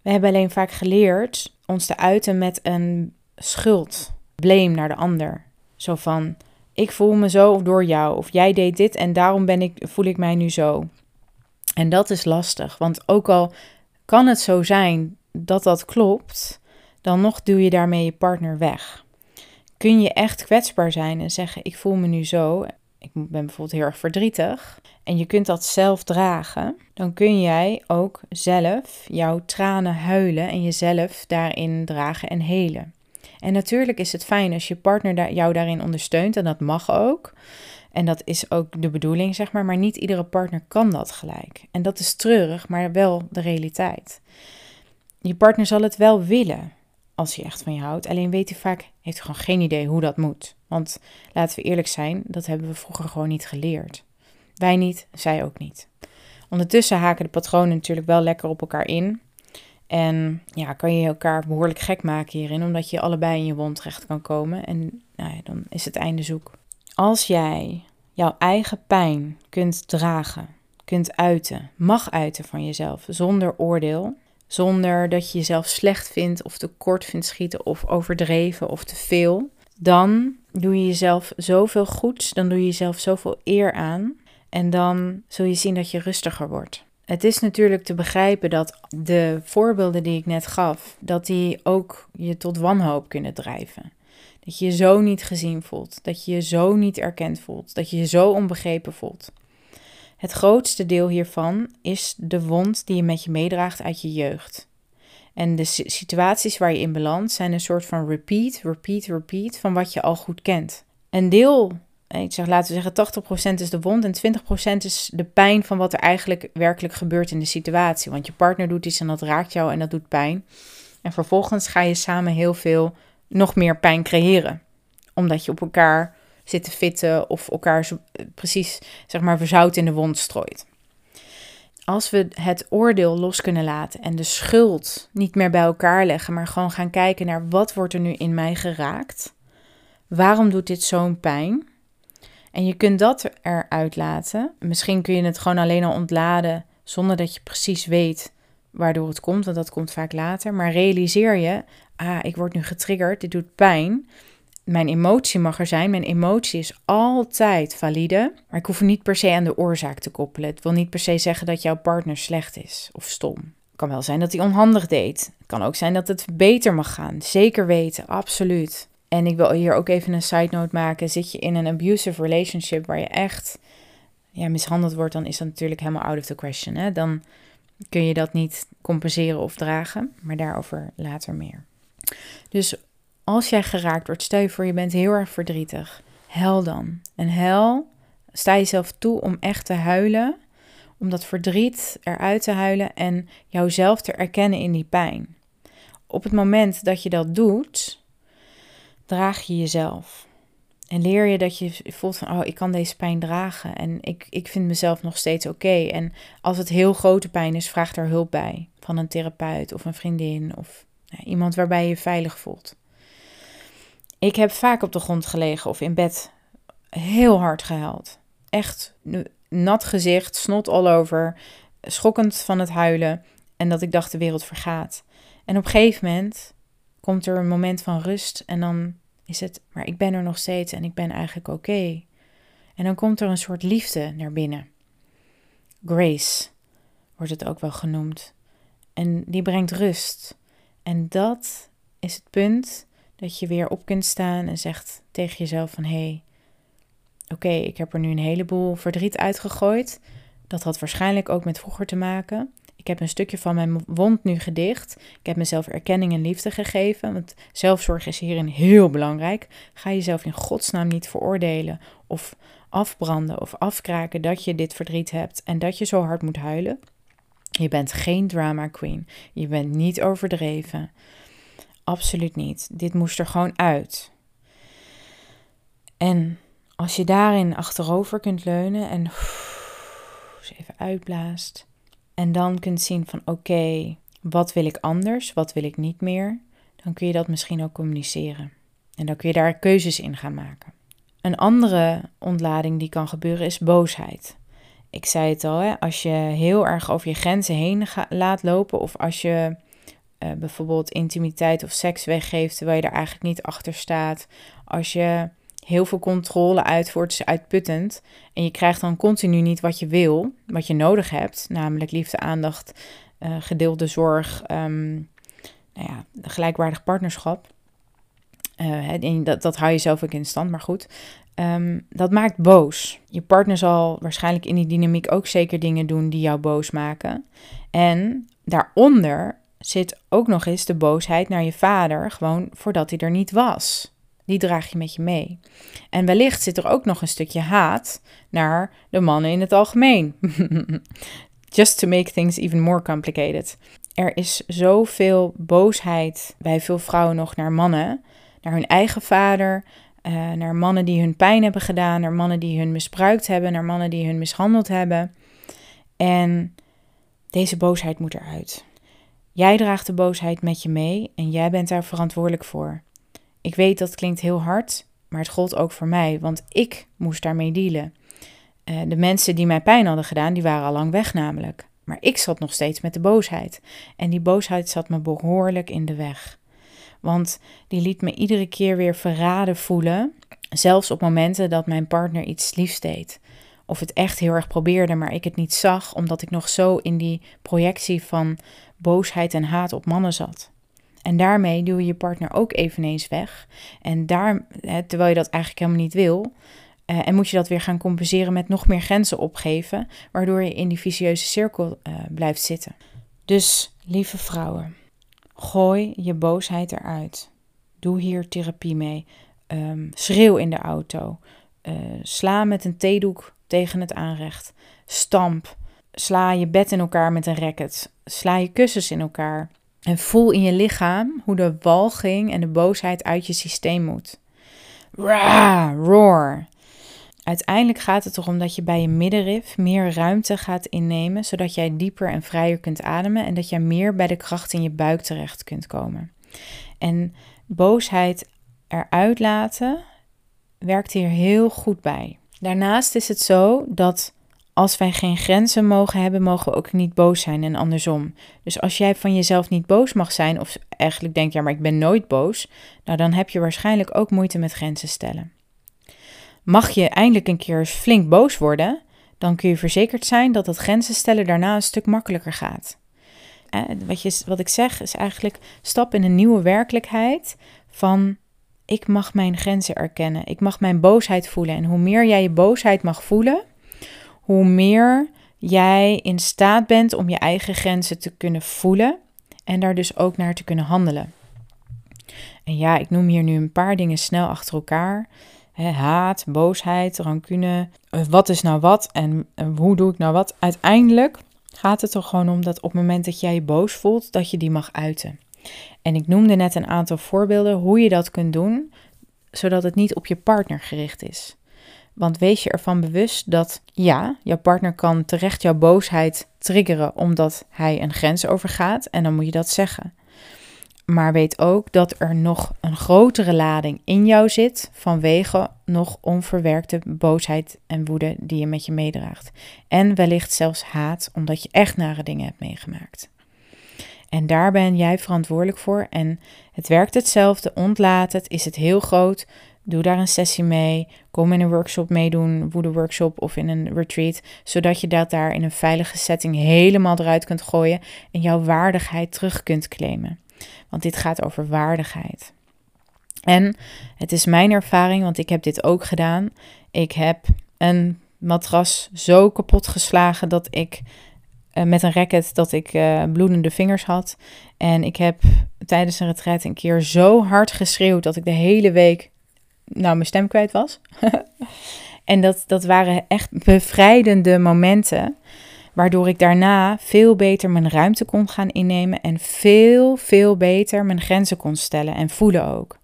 We hebben alleen vaak geleerd ons te uiten met een schuld, blame naar de ander. Zo van: ik voel me zo door jou of jij deed dit en daarom ben ik, voel ik mij nu zo. En dat is lastig, want ook al kan het zo zijn dat dat klopt, dan nog duw je daarmee je partner weg. Kun je echt kwetsbaar zijn en zeggen: Ik voel me nu zo, ik ben bijvoorbeeld heel erg verdrietig, en je kunt dat zelf dragen, dan kun jij ook zelf jouw tranen huilen en jezelf daarin dragen en helen. En natuurlijk is het fijn als je partner jou daarin ondersteunt, en dat mag ook. En dat is ook de bedoeling, zeg maar. Maar niet iedere partner kan dat gelijk. En dat is treurig, maar wel de realiteit. Je partner zal het wel willen als hij echt van je houdt. Alleen weet hij vaak, heeft gewoon geen idee hoe dat moet. Want laten we eerlijk zijn, dat hebben we vroeger gewoon niet geleerd. Wij niet, zij ook niet. Ondertussen haken de patronen natuurlijk wel lekker op elkaar in. En ja, kan je elkaar behoorlijk gek maken hierin, omdat je allebei in je wond terecht kan komen. En nou ja, dan is het einde zoek. Als jij jouw eigen pijn kunt dragen, kunt uiten, mag uiten van jezelf, zonder oordeel, zonder dat je jezelf slecht vindt of te kort vindt schieten of overdreven of te veel, dan doe je jezelf zoveel goeds, dan doe je jezelf zoveel eer aan en dan zul je zien dat je rustiger wordt. Het is natuurlijk te begrijpen dat de voorbeelden die ik net gaf, dat die ook je tot wanhoop kunnen drijven. Dat je je zo niet gezien voelt, dat je je zo niet erkend voelt, dat je je zo onbegrepen voelt. Het grootste deel hiervan is de wond die je met je meedraagt uit je jeugd. En de situaties waar je in belandt zijn een soort van repeat, repeat, repeat van wat je al goed kent. Een deel, ik zeg laten we zeggen 80% is de wond en 20% is de pijn van wat er eigenlijk werkelijk gebeurt in de situatie. Want je partner doet iets en dat raakt jou en dat doet pijn. En vervolgens ga je samen heel veel nog meer pijn creëren. Omdat je op elkaar zit te fitten of elkaar precies zeg maar verzout in de wond strooit. Als we het oordeel los kunnen laten en de schuld niet meer bij elkaar leggen, maar gewoon gaan kijken naar wat wordt er nu in mij geraakt? Waarom doet dit zo'n pijn? En je kunt dat eruit laten. Misschien kun je het gewoon alleen al ontladen zonder dat je precies weet waardoor het komt, want dat komt vaak later. Maar realiseer je, ah, ik word nu getriggerd, dit doet pijn. Mijn emotie mag er zijn. Mijn emotie is altijd valide. Maar ik hoef niet per se aan de oorzaak te koppelen. Het wil niet per se zeggen dat jouw partner slecht is of stom. Het kan wel zijn dat hij onhandig deed. Het kan ook zijn dat het beter mag gaan. Zeker weten, absoluut. En ik wil hier ook even een side note maken. Zit je in een abusive relationship waar je echt ja, mishandeld wordt, dan is dat natuurlijk helemaal out of the question. Hè? Dan kun je dat niet compenseren of dragen. Maar daarover later meer. Dus als jij geraakt wordt, stel je voor je bent heel erg verdrietig, hel dan. En hel, sta jezelf toe om echt te huilen, om dat verdriet eruit te huilen en jouzelf te erkennen in die pijn. Op het moment dat je dat doet, draag je jezelf. En leer je dat je voelt van, oh, ik kan deze pijn dragen en ik, ik vind mezelf nog steeds oké. En als het heel grote pijn is, vraag daar hulp bij. Van een therapeut of een vriendin of nou, iemand waarbij je je veilig voelt. Ik heb vaak op de grond gelegen of in bed heel hard gehuild. Echt nat gezicht, snot all over, schokkend van het huilen en dat ik dacht de wereld vergaat. En op een gegeven moment komt er een moment van rust en dan is het, maar ik ben er nog steeds en ik ben eigenlijk oké. En dan komt er een soort liefde naar binnen. Grace. wordt het ook wel genoemd. En die brengt rust. En dat is het punt dat je weer op kunt staan en zegt tegen jezelf van hé, hey, oké, ik heb er nu een heleboel verdriet uitgegooid. Dat had waarschijnlijk ook met vroeger te maken. Ik heb een stukje van mijn wond nu gedicht. Ik heb mezelf erkenning en liefde gegeven. Want zelfzorg is hierin heel belangrijk. Ga jezelf in godsnaam niet veroordelen of afbranden of afkraken dat je dit verdriet hebt en dat je zo hard moet huilen. Je bent geen drama queen. Je bent niet overdreven. Absoluut niet. Dit moest er gewoon uit. En als je daarin achterover kunt leunen en even uitblaast. En dan kunt zien van oké, wat wil ik anders, wat wil ik niet meer. Dan kun je dat misschien ook communiceren. En dan kun je daar keuzes in gaan maken. Een andere ontlading die kan gebeuren is boosheid. Ik zei het al, hè, als je heel erg over je grenzen heen laat lopen of als je uh, bijvoorbeeld intimiteit of seks weggeeft terwijl je er eigenlijk niet achter staat. Als je heel veel controle uitvoert, is uitputtend. En je krijgt dan continu niet wat je wil, wat je nodig hebt. Namelijk liefde, aandacht, uh, gedeelde zorg, um, nou ja, gelijkwaardig partnerschap. En dat, dat hou je zelf ook in stand, maar goed. Um, dat maakt boos. Je partner zal waarschijnlijk in die dynamiek ook zeker dingen doen die jou boos maken. En daaronder zit ook nog eens de boosheid naar je vader, gewoon voordat hij er niet was. Die draag je met je mee. En wellicht zit er ook nog een stukje haat naar de mannen in het algemeen. <laughs> Just to make things even more complicated. Er is zoveel boosheid bij veel vrouwen nog naar mannen, naar hun eigen vader, uh, naar mannen die hun pijn hebben gedaan, naar mannen die hun misbruikt hebben, naar mannen die hun mishandeld hebben. En deze boosheid moet eruit. Jij draagt de boosheid met je mee en jij bent daar verantwoordelijk voor. Ik weet dat klinkt heel hard, maar het gold ook voor mij, want ik moest daarmee dealen. Uh, de mensen die mij pijn hadden gedaan, die waren al lang weg namelijk. Maar ik zat nog steeds met de boosheid. En die boosheid zat me behoorlijk in de weg. Want die liet me iedere keer weer verraden voelen. Zelfs op momenten dat mijn partner iets liefs deed. Of het echt heel erg probeerde, maar ik het niet zag, omdat ik nog zo in die projectie van boosheid en haat op mannen zat. En daarmee duw je je partner ook eveneens weg. En daar, terwijl je dat eigenlijk helemaal niet wil. Uh, en moet je dat weer gaan compenseren met nog meer grenzen opgeven, waardoor je in die vicieuze cirkel uh, blijft zitten. Dus, lieve vrouwen, gooi je boosheid eruit. Doe hier therapie mee. Um, schreeuw in de auto. Uh, sla met een theedoek tegen het aanrecht. Stamp. Sla je bed in elkaar met een racket. Sla je kussens in elkaar. En voel in je lichaam hoe de walging en de boosheid uit je systeem moet. Ra, roar. Uiteindelijk gaat het erom dat je bij je middenrif meer ruimte gaat innemen, zodat jij dieper en vrijer kunt ademen en dat jij meer bij de kracht in je buik terecht kunt komen. En boosheid eruit laten werkt hier heel goed bij. Daarnaast is het zo dat als wij geen grenzen mogen hebben, mogen we ook niet boos zijn en andersom. Dus als jij van jezelf niet boos mag zijn, of eigenlijk denkt, ja, maar ik ben nooit boos, nou dan heb je waarschijnlijk ook moeite met grenzen stellen. Mag je eindelijk een keer flink boos worden, dan kun je verzekerd zijn dat het grenzen stellen daarna een stuk makkelijker gaat. Eh, wat, je, wat ik zeg is eigenlijk stap in een nieuwe werkelijkheid van ik mag mijn grenzen erkennen, ik mag mijn boosheid voelen. En hoe meer jij je boosheid mag voelen, hoe meer jij in staat bent om je eigen grenzen te kunnen voelen en daar dus ook naar te kunnen handelen. En ja, ik noem hier nu een paar dingen snel achter elkaar. haat, boosheid, rancune. Eh, wat is nou wat en hoe doe ik nou wat? Uiteindelijk gaat het er gewoon om dat op het moment dat jij je boos voelt, dat je die mag uiten. En ik noemde net een aantal voorbeelden hoe je dat kunt doen, zodat het niet op je partner gericht is. Want wees je ervan bewust dat ja, jouw partner kan terecht jouw boosheid triggeren omdat hij een grens overgaat en dan moet je dat zeggen. Maar weet ook dat er nog een grotere lading in jou zit vanwege nog onverwerkte boosheid en woede die je met je meedraagt. En wellicht zelfs haat omdat je echt nare dingen hebt meegemaakt. En daar ben jij verantwoordelijk voor. En het werkt hetzelfde. Ontlaat het. Is het heel groot? Doe daar een sessie mee. Kom in een workshop meedoen, woede workshop of in een retreat. Zodat je dat daar in een veilige setting helemaal eruit kunt gooien. En jouw waardigheid terug kunt claimen. Want dit gaat over waardigheid. En het is mijn ervaring, want ik heb dit ook gedaan. Ik heb een matras zo kapot geslagen dat ik met een racket dat ik uh, bloedende vingers had. En ik heb tijdens een retreat een keer zo hard geschreeuwd dat ik de hele week nou mijn stem kwijt was. <laughs> en dat, dat waren echt bevrijdende momenten. Waardoor ik daarna veel beter mijn ruimte kon gaan innemen en veel, veel beter mijn grenzen kon stellen en voelen ook.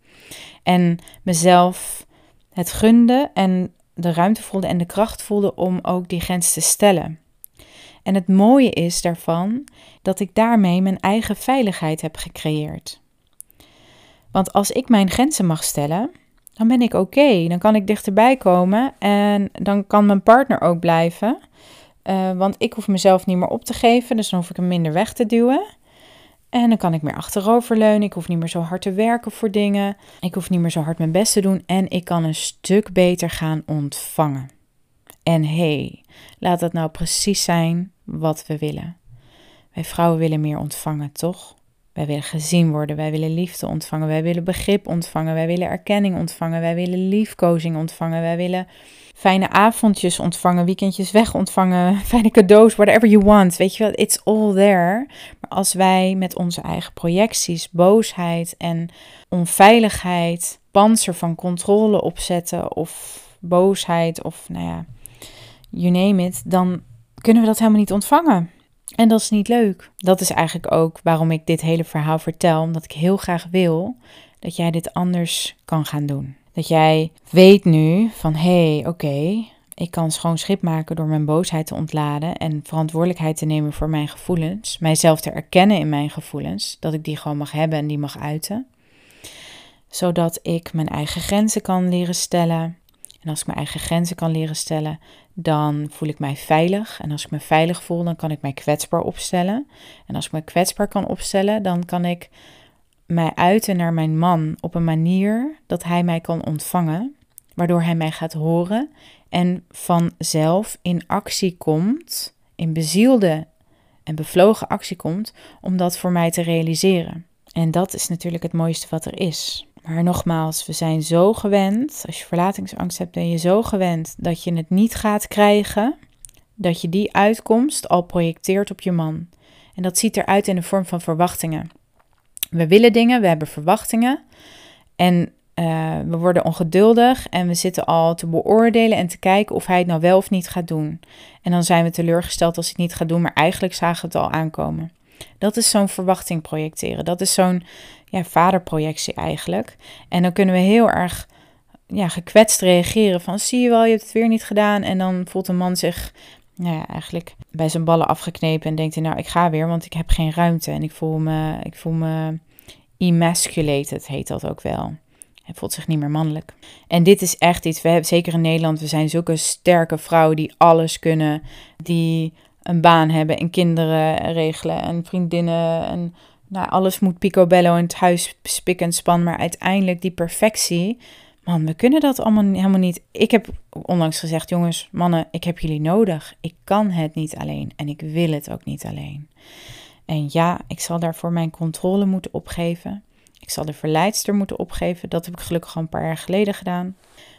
En mezelf het gunde en de ruimte voelde en de kracht voelde om ook die grens te stellen. En het mooie is daarvan dat ik daarmee mijn eigen veiligheid heb gecreëerd. Want als ik mijn grenzen mag stellen, dan ben ik oké. Dan kan ik dichterbij komen en dan kan mijn partner ook blijven. Uh, want ik hoef mezelf niet meer op te geven, dus dan hoef ik hem minder weg te duwen. En dan kan ik meer achteroverleunen. Ik hoef niet meer zo hard te werken voor dingen. Ik hoef niet meer zo hard mijn best te doen. En ik kan een stuk beter gaan ontvangen. En hey, laat dat nou precies zijn wat we willen. Wij vrouwen willen meer ontvangen, toch? Wij willen gezien worden, wij willen liefde ontvangen, wij willen begrip ontvangen, wij willen erkenning ontvangen, wij willen liefkozing ontvangen, wij willen fijne avondjes ontvangen, weekendjes weg ontvangen, <laughs> fijne cadeaus, whatever you want. Weet je wel, it's all there. Maar als wij met onze eigen projecties, boosheid en onveiligheid, panzer van controle opzetten of boosheid of nou ja, you name it, dan kunnen we dat helemaal niet ontvangen. En dat is niet leuk. Dat is eigenlijk ook waarom ik dit hele verhaal vertel, omdat ik heel graag wil dat jij dit anders kan gaan doen. Dat jij weet nu van hé, hey, oké, ik kan schoon schip maken door mijn boosheid te ontladen en verantwoordelijkheid te nemen voor mijn gevoelens, mijzelf te erkennen in mijn gevoelens, dat ik die gewoon mag hebben en die mag uiten. Zodat ik mijn eigen grenzen kan leren stellen. En als ik mijn eigen grenzen kan leren stellen, dan voel ik mij veilig. En als ik me veilig voel, dan kan ik mij kwetsbaar opstellen. En als ik me kwetsbaar kan opstellen, dan kan ik mij uiten naar mijn man op een manier dat hij mij kan ontvangen, waardoor hij mij gaat horen en vanzelf in actie komt, in bezielde en bevlogen actie komt, om dat voor mij te realiseren. En dat is natuurlijk het mooiste wat er is. Maar nogmaals, we zijn zo gewend, als je verlatingsangst hebt, ben je zo gewend dat je het niet gaat krijgen, dat je die uitkomst al projecteert op je man. En dat ziet eruit in de vorm van verwachtingen. We willen dingen, we hebben verwachtingen en uh, we worden ongeduldig en we zitten al te beoordelen en te kijken of hij het nou wel of niet gaat doen. En dan zijn we teleurgesteld als hij het niet gaat doen, maar eigenlijk zagen we het al aankomen. Dat is zo'n verwachting projecteren. Dat is zo'n ja, vaderprojectie eigenlijk. En dan kunnen we heel erg ja, gekwetst reageren van zie je wel, je hebt het weer niet gedaan. En dan voelt een man zich nou ja, eigenlijk bij zijn ballen afgeknepen en denkt hij nou ik ga weer, want ik heb geen ruimte. En ik voel me, ik voel me emasculated, heet dat ook wel. Hij voelt zich niet meer mannelijk. En dit is echt iets, we hebben zeker in Nederland, we zijn zulke sterke vrouwen die alles kunnen. Die een baan hebben en kinderen regelen en vriendinnen en nou, alles moet picobello in het huis spik en span, maar uiteindelijk die perfectie, man, we kunnen dat allemaal helemaal niet. Ik heb onlangs gezegd, jongens, mannen, ik heb jullie nodig. Ik kan het niet alleen en ik wil het ook niet alleen. En ja, ik zal daarvoor mijn controle moeten opgeven. Ik zal de verleidster moeten opgeven. Dat heb ik gelukkig al een paar jaar geleden gedaan.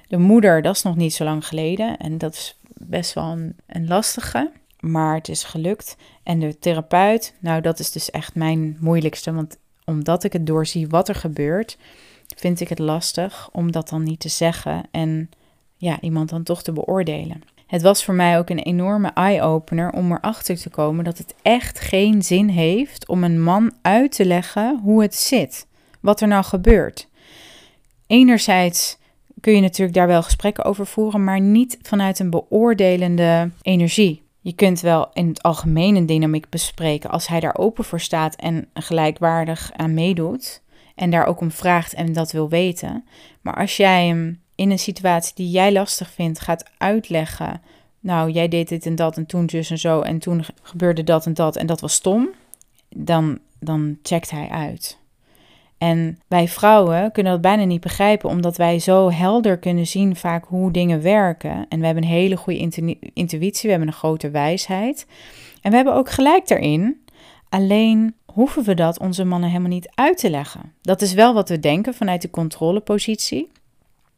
De moeder, dat is nog niet zo lang geleden. En dat is best wel een, een lastige maar het is gelukt. En de therapeut, nou dat is dus echt mijn moeilijkste, want omdat ik het doorzie wat er gebeurt, vind ik het lastig om dat dan niet te zeggen en ja, iemand dan toch te beoordelen. Het was voor mij ook een enorme eye-opener om erachter te komen dat het echt geen zin heeft om een man uit te leggen hoe het zit, wat er nou gebeurt. Enerzijds kun je natuurlijk daar wel gesprekken over voeren, maar niet vanuit een beoordelende energie. Je kunt wel in het algemeen een dynamiek bespreken als hij daar open voor staat en gelijkwaardig aan meedoet. En daar ook om vraagt en dat wil weten. Maar als jij hem in een situatie die jij lastig vindt gaat uitleggen. Nou, jij deed dit en dat en toen dus en zo en toen gebeurde dat en dat en dat was stom. Dan, dan checkt hij uit. En wij vrouwen kunnen dat bijna niet begrijpen, omdat wij zo helder kunnen zien vaak hoe dingen werken. En we hebben een hele goede intuïtie, we hebben een grote wijsheid. En we hebben ook gelijk daarin. Alleen hoeven we dat onze mannen helemaal niet uit te leggen. Dat is wel wat we denken vanuit de controlepositie.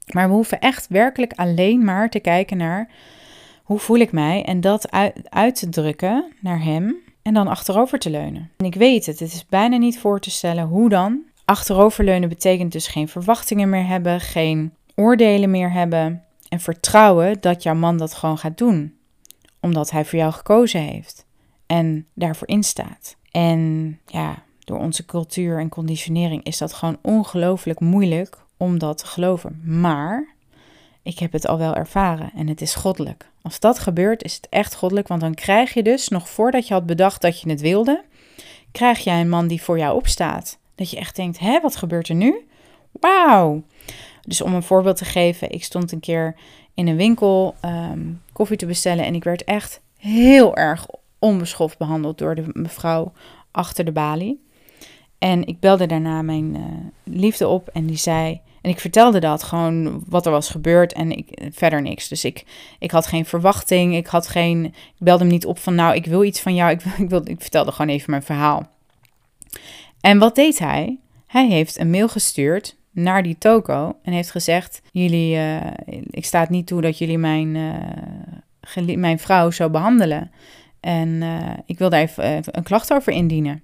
Maar we hoeven echt werkelijk alleen maar te kijken naar hoe voel ik mij en dat uit, te drukken naar hem en dan achterover te leunen. En ik weet het, het is bijna niet voor te stellen hoe dan. Achteroverleunen betekent dus geen verwachtingen meer hebben, geen oordelen meer hebben en vertrouwen dat jouw man dat gewoon gaat doen, omdat hij voor jou gekozen heeft en daarvoor instaat. En ja, door onze cultuur en conditionering is dat gewoon ongelooflijk moeilijk om dat te geloven. Maar ik heb het al wel ervaren en het is goddelijk. Als dat gebeurt, is het echt goddelijk, want dan krijg je dus, nog voordat je had bedacht dat je het wilde, krijg jij een man die voor jou opstaat. Dat je echt denkt, hè, wat gebeurt er nu? Wauw! Dus om een voorbeeld te geven, ik stond een keer in een winkel ehm, koffie te bestellen en ik werd echt heel erg onbeschoft behandeld door de mevrouw achter de balie. En ik belde daarna mijn uh, liefde op en die zei, en ik vertelde dat gewoon wat er was gebeurd en ik, verder niks. Dus ik, ik had geen verwachting. Ik had geen. Ik belde hem niet op van nou, ik wil iets van jou. Ik, ik, wil, ik vertelde gewoon even mijn verhaal. En wat deed hij? Hij heeft een mail gestuurd naar die toko en heeft gezegd: Jullie, uh, ik sta het niet toe dat jullie mijn, uh, mijn vrouw zo behandelen. En uh, ik wil daar even een klacht over indienen.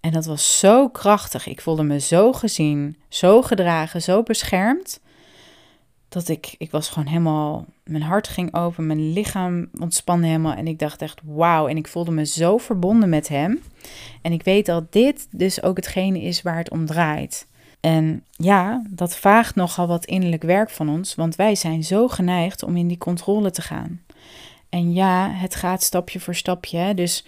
En dat was zo krachtig. Ik voelde me zo gezien, zo gedragen, zo beschermd. Dat ik, ik was gewoon helemaal, mijn hart ging open, mijn lichaam ontspande helemaal. En ik dacht echt, wauw. En ik voelde me zo verbonden met hem. En ik weet dat dit dus ook hetgene is waar het om draait. En ja, dat vraagt nogal wat innerlijk werk van ons, want wij zijn zo geneigd om in die controle te gaan. En ja, het gaat stapje voor stapje. Dus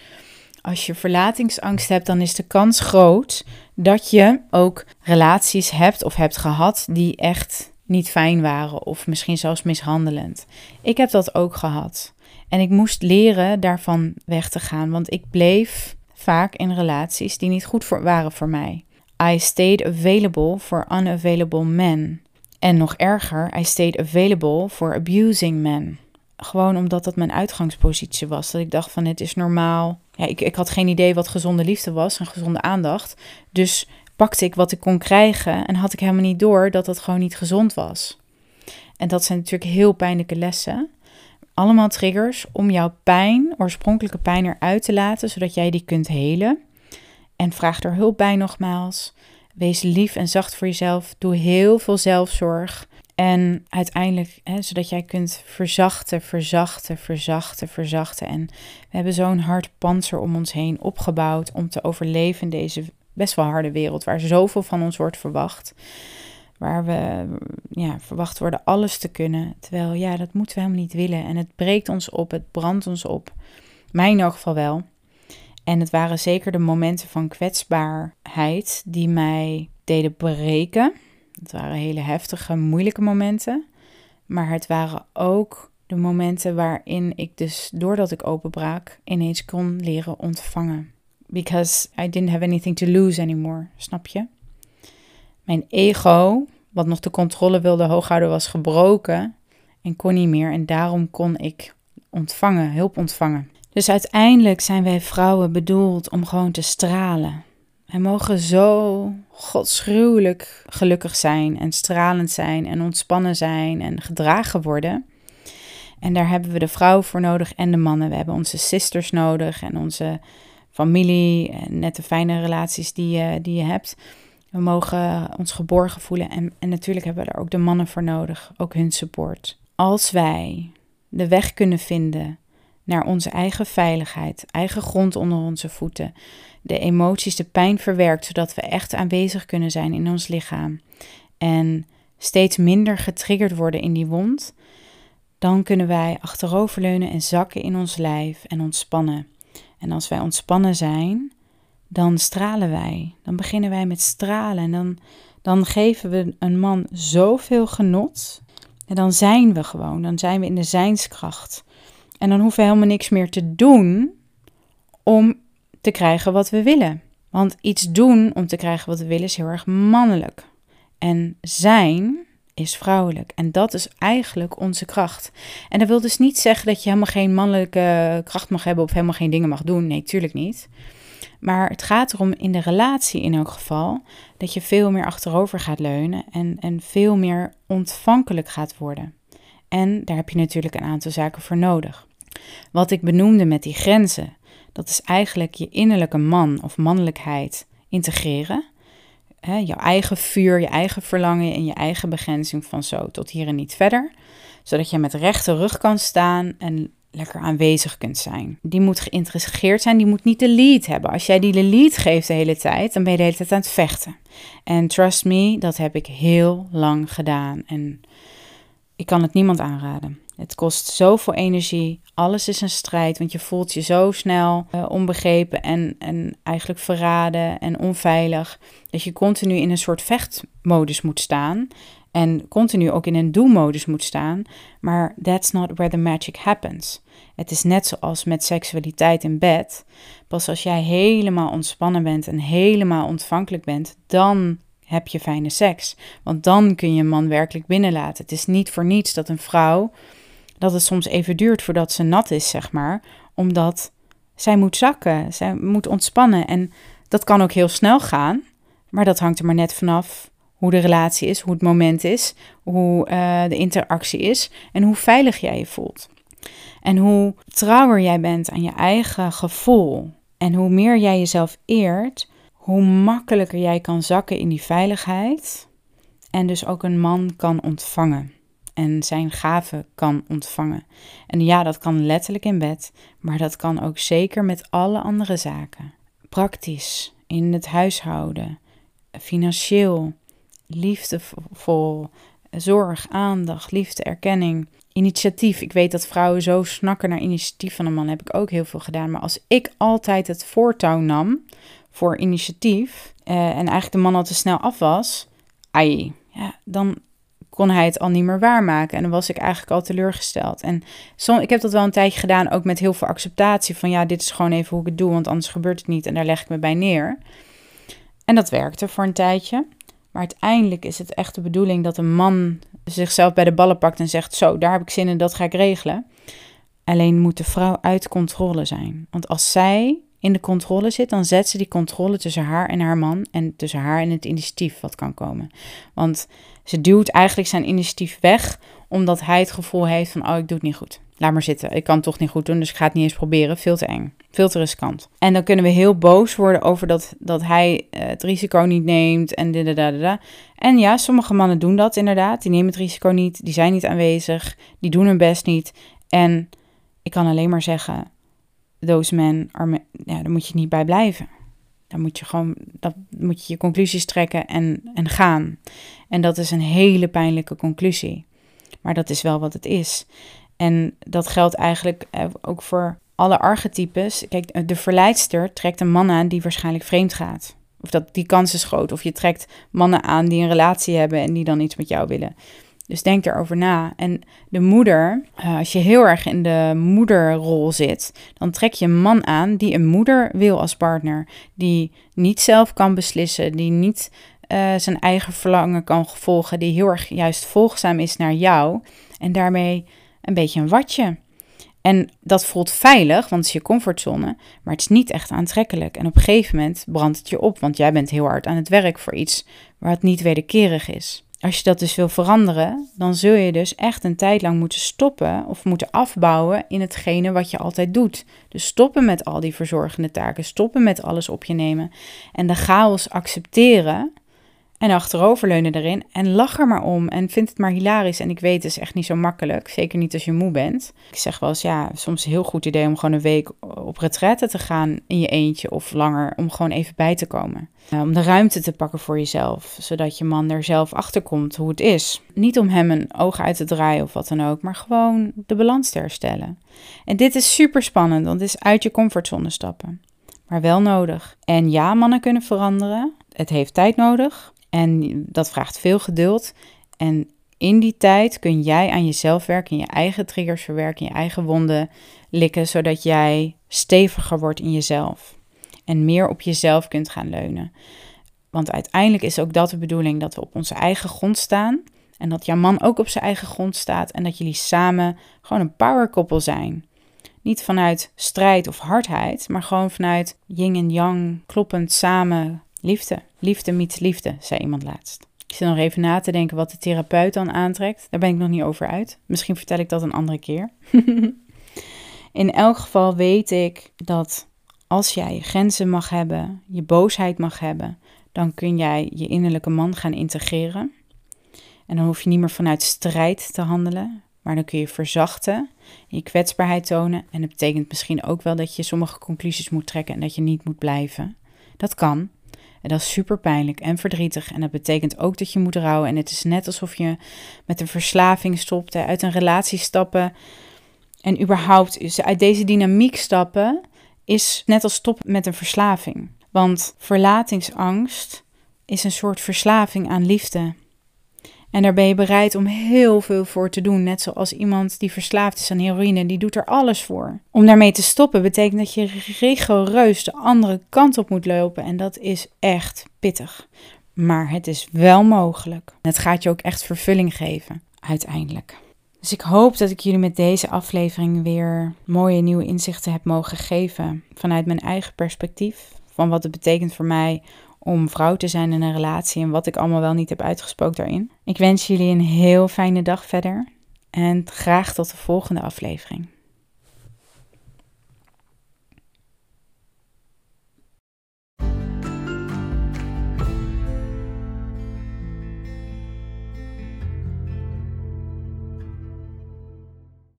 als je verlatingsangst hebt, dan is de kans groot dat je ook relaties hebt of hebt gehad die echt niet fijn waren of misschien zelfs mishandelend. Ik heb dat ook gehad. En ik moest leren daarvan weg te gaan, want ik bleef vaak in relaties die niet goed voor, waren voor mij. I stayed available for unavailable men. En nog erger, I stayed available for abusing men. Gewoon omdat dat mijn uitgangspositie was. Dat ik dacht van het is normaal. Ja, ik, ik had geen idee wat gezonde liefde was en gezonde aandacht. Dus pakte ik wat ik kon krijgen en had ik helemaal niet door dat dat gewoon niet gezond was. En dat zijn natuurlijk heel pijnlijke lessen. Allemaal triggers om jouw pijn, oorspronkelijke pijn eruit te laten, zodat jij die kunt helen. En vraag er hulp bij nogmaals. Wees lief en zacht voor jezelf. Doe heel veel zelfzorg. En uiteindelijk, hè, zodat jij kunt verzachten, verzachten, verzachten, verzachten. En we hebben zo'n hard panzer om ons heen opgebouwd om te overleven in deze best wel harde wereld, waar zoveel van ons wordt verwacht. Waar we ja, verwacht worden alles te kunnen. Terwijl, ja, dat moeten we helemaal niet willen. En het breekt ons op, het brandt ons op. Mij in elk geval wel. En het waren zeker de momenten van kwetsbaarheid die mij deden breken. Het waren hele heftige, moeilijke momenten. Maar het waren ook de momenten waarin ik dus, doordat ik openbraak, ineens kon leren ontvangen. Because I didn't have anything to lose anymore, snap je? Mijn ego, wat nog de controle wilde hooghouden, was gebroken en kon niet meer. En daarom kon ik ontvangen, hulp ontvangen. Dus uiteindelijk zijn wij vrouwen bedoeld om gewoon te stralen. Wij mogen zo godschuwelijk gelukkig zijn en stralend zijn en ontspannen zijn en gedragen worden. En daar hebben we de vrouw voor nodig en de mannen. We hebben onze sisters nodig en onze familie en net de fijne relaties die je, die je hebt. We mogen ons geborgen voelen en, en natuurlijk hebben we daar ook de mannen voor nodig, ook hun support. Als wij de weg kunnen vinden naar onze eigen veiligheid, eigen grond onder onze voeten, de emoties, de pijn verwerkt, zodat we echt aanwezig kunnen zijn in ons lichaam en steeds minder getriggerd worden in die wond, dan kunnen wij achteroverleunen en zakken in ons lijf en ontspannen. En als wij ontspannen zijn, dan stralen wij. Dan beginnen wij met stralen en dan, dan geven we een man zoveel genot. En dan zijn we gewoon, dan zijn we in de zijnskracht. En dan hoeven we helemaal niks meer te doen om te krijgen wat we willen. Want iets doen om te krijgen wat we willen is heel erg mannelijk. En zijn is vrouwelijk. En dat is eigenlijk onze kracht. En dat wil dus niet zeggen dat je helemaal geen mannelijke kracht mag hebben of helemaal geen dingen mag doen. Nee, tuurlijk niet. Maar het gaat erom in de relatie in elk geval dat je veel meer achterover gaat leunen en, en veel meer ontvankelijk gaat worden. En daar heb je natuurlijk een aantal zaken voor nodig. Wat ik benoemde met die grenzen, dat is eigenlijk je innerlijke man of mannelijkheid integreren. He, jouw eigen vuur, je eigen verlangen en je eigen begrenzing van zo tot hier en niet verder. Zodat je met rechte rug kan staan en lekker aanwezig kunt zijn. Die moet geïntegreerd zijn, die moet niet de lead hebben. Als jij die de lead geeft de hele tijd, dan ben je de hele tijd aan het vechten. En trust me, dat heb ik heel lang gedaan. En ik kan het niemand aanraden. Het kost zoveel energie. Alles is een strijd, want je voelt je zo snel uh, onbegrepen en, en eigenlijk verraden en onveilig. Dat je continu in een soort vechtmodus moet staan. En continu ook in een do-modus moet staan. Maar that's not where the magic happens. Het is net zoals met seksualiteit in bed. Pas als jij helemaal ontspannen bent en helemaal ontvankelijk bent, dan heb je fijne seks. Want dan kun je een man werkelijk binnenlaten. Het is niet voor niets dat een vrouw, dat het soms even duurt voordat ze nat is, zeg maar. Omdat zij moet zakken, zij moet ontspannen. En dat kan ook heel snel gaan. Maar dat hangt er maar net vanaf hoe de relatie is, hoe het moment is, hoe uh, de interactie is en hoe veilig jij je voelt. En hoe trouwer jij bent aan je eigen gevoel en hoe meer jij jezelf eert, hoe makkelijker jij kan zakken in die veiligheid en dus ook een man kan ontvangen en zijn gaven kan ontvangen. En ja, dat kan letterlijk in bed, maar dat kan ook zeker met alle andere zaken. Praktisch, in het huishouden, financieel, liefdevol, zorg, aandacht, liefde, erkenning, initiatief. Ik weet dat vrouwen zo snakken naar initiatief van een man, heb ik ook heel veel gedaan. Maar als ik altijd het voortouw nam voor initiatief uh, en eigenlijk de man al te snel af was, ai, ja, dan kon hij het al niet meer waarmaken. En dan was ik eigenlijk al teleurgesteld. En ik heb dat wel een tijdje gedaan, ook met heel veel acceptatie van ja, dit is gewoon even hoe ik het doe, want anders gebeurt het niet en daar leg ik me bij neer. En dat werkte voor een tijdje. Maar uiteindelijk is het echt de bedoeling dat een man zichzelf bij de ballen pakt en zegt: Zo, daar heb ik zin in, dat ga ik regelen. Alleen moet de vrouw uit controle zijn. Want als zij in de controle zit, dan zet ze die controle tussen haar en haar man en tussen haar en het initiatief wat kan komen. Want ze duwt eigenlijk zijn initiatief weg, omdat hij het gevoel heeft van: Oh, ik doe het niet goed laat maar zitten. Ik kan het toch niet goed doen, dus ik ga het niet eens proberen. Veel te eng. Veel te riskant. En dan kunnen we heel boos worden over dat, dat hij uh, het risico niet neemt en da. En ja, sommige mannen doen dat inderdaad. Die nemen het risico niet, die zijn niet aanwezig, die doen hun best niet. En ik kan alleen maar zeggen, those men, are, ja, daar moet je niet bij blijven. Dan moet je gewoon, dat moet je je conclusies trekken en, en gaan. En dat is een hele pijnlijke conclusie. Maar dat is wel wat het is. En dat geldt eigenlijk eh, ook voor alle archetypes. Kijk, de verleidster trekt een man aan die waarschijnlijk vreemd gaat. Of dat die kans is groot. Of je trekt mannen aan die een relatie hebben en die dan iets met jou willen. Dus denk erover na. En de moeder, eh, als je heel erg in de moederrol zit, dan trek je een man aan die een moeder wil als partner. Die niet zelf kan beslissen, die niet uh, zijn eigen verlangen kan volgen, die heel erg juist volgzaam is naar jou. En daarmee een beetje een watje. En dat voelt veilig, want het is je comfortzone, maar het is niet echt aantrekkelijk. En op een gegeven moment brandt het je op, want jij bent heel hard aan het werk voor iets waar het niet wederkerig is. Als je dat dus wil veranderen, dan zul je dus echt een tijd lang moeten stoppen of moeten afbouwen in hetgene wat je altijd doet. Dus stoppen met al die verzorgende taken, stoppen met alles op je nemen en de chaos accepteren en achteroverleunen erin en lach er maar om en vind het maar hilarisch. En ik weet, het is echt niet zo makkelijk. Zeker niet als je moe bent. Ik zeg wel eens, ja, soms een heel goed idee om gewoon een week op retraite te gaan in je eentje of langer. Om gewoon even bij te komen. Uh, om de ruimte te pakken voor jezelf. Zodat je man er zelf achter komt hoe het is. Niet om hem een oog uit te draaien of wat dan ook. Maar gewoon de balans te herstellen. En dit is super spannend, want het is uit je comfortzone stappen. Maar wel nodig. En ja, mannen kunnen veranderen. Het heeft tijd nodig. En dat vraagt veel geduld. En in die tijd kun jij aan jezelf werken, je eigen triggers verwerken, je eigen wonden likken, zodat jij steviger wordt in jezelf. en meer op jezelf kunt gaan leunen. Want uiteindelijk is ook dat de bedoeling dat we op onze eigen grond staan en dat jouw man ook op zijn eigen grond staat en dat jullie samen gewoon een powerkoppel zijn. Niet vanuit strijd of hardheid, maar gewoon vanuit yin en yang, kloppend samen liefde. Liefde meets liefde, zei iemand laatst. Ik zit nog even na te denken wat de therapeut dan aantrekt. Daar ben ik nog niet over uit. Misschien vertel ik dat een andere keer. <laughs> In elk geval weet ik dat als jij je grenzen mag hebben, je boosheid mag hebben, dan kun jij je innerlijke man gaan integreren. En dan hoef je niet meer vanuit strijd te handelen, maar dan kun je verzachten, je kwetsbaarheid tonen. En dat betekent misschien ook wel dat je sommige conclusies moet trekken en dat je niet moet blijven. Dat kan. En dat is super pijnlijk en verdrietig. En dat betekent ook dat je moet rouwen. En het is net alsof je met een verslaving stopt, uit een relatie stappen. En überhaupt uit deze dynamiek stappen is net als stoppen met een verslaving. Want verlatingsangst is een soort verslaving aan liefde. En daar ben je bereid om heel veel voor te doen. Net zoals iemand die verslaafd is aan heroïne, die doet er alles voor. Om daarmee te stoppen betekent dat je rigoureus de andere kant op moet lopen. En dat is echt pittig. Maar het is wel mogelijk. Het gaat je ook echt vervulling geven, uiteindelijk. Dus ik hoop dat ik jullie met deze aflevering weer mooie nieuwe inzichten heb mogen geven vanuit mijn eigen perspectief. Van wat het betekent voor mij om vrouw te zijn in een relatie en wat ik allemaal wel niet heb uitgesproken daarin. Ik wens jullie een heel fijne dag verder en graag tot de volgende aflevering.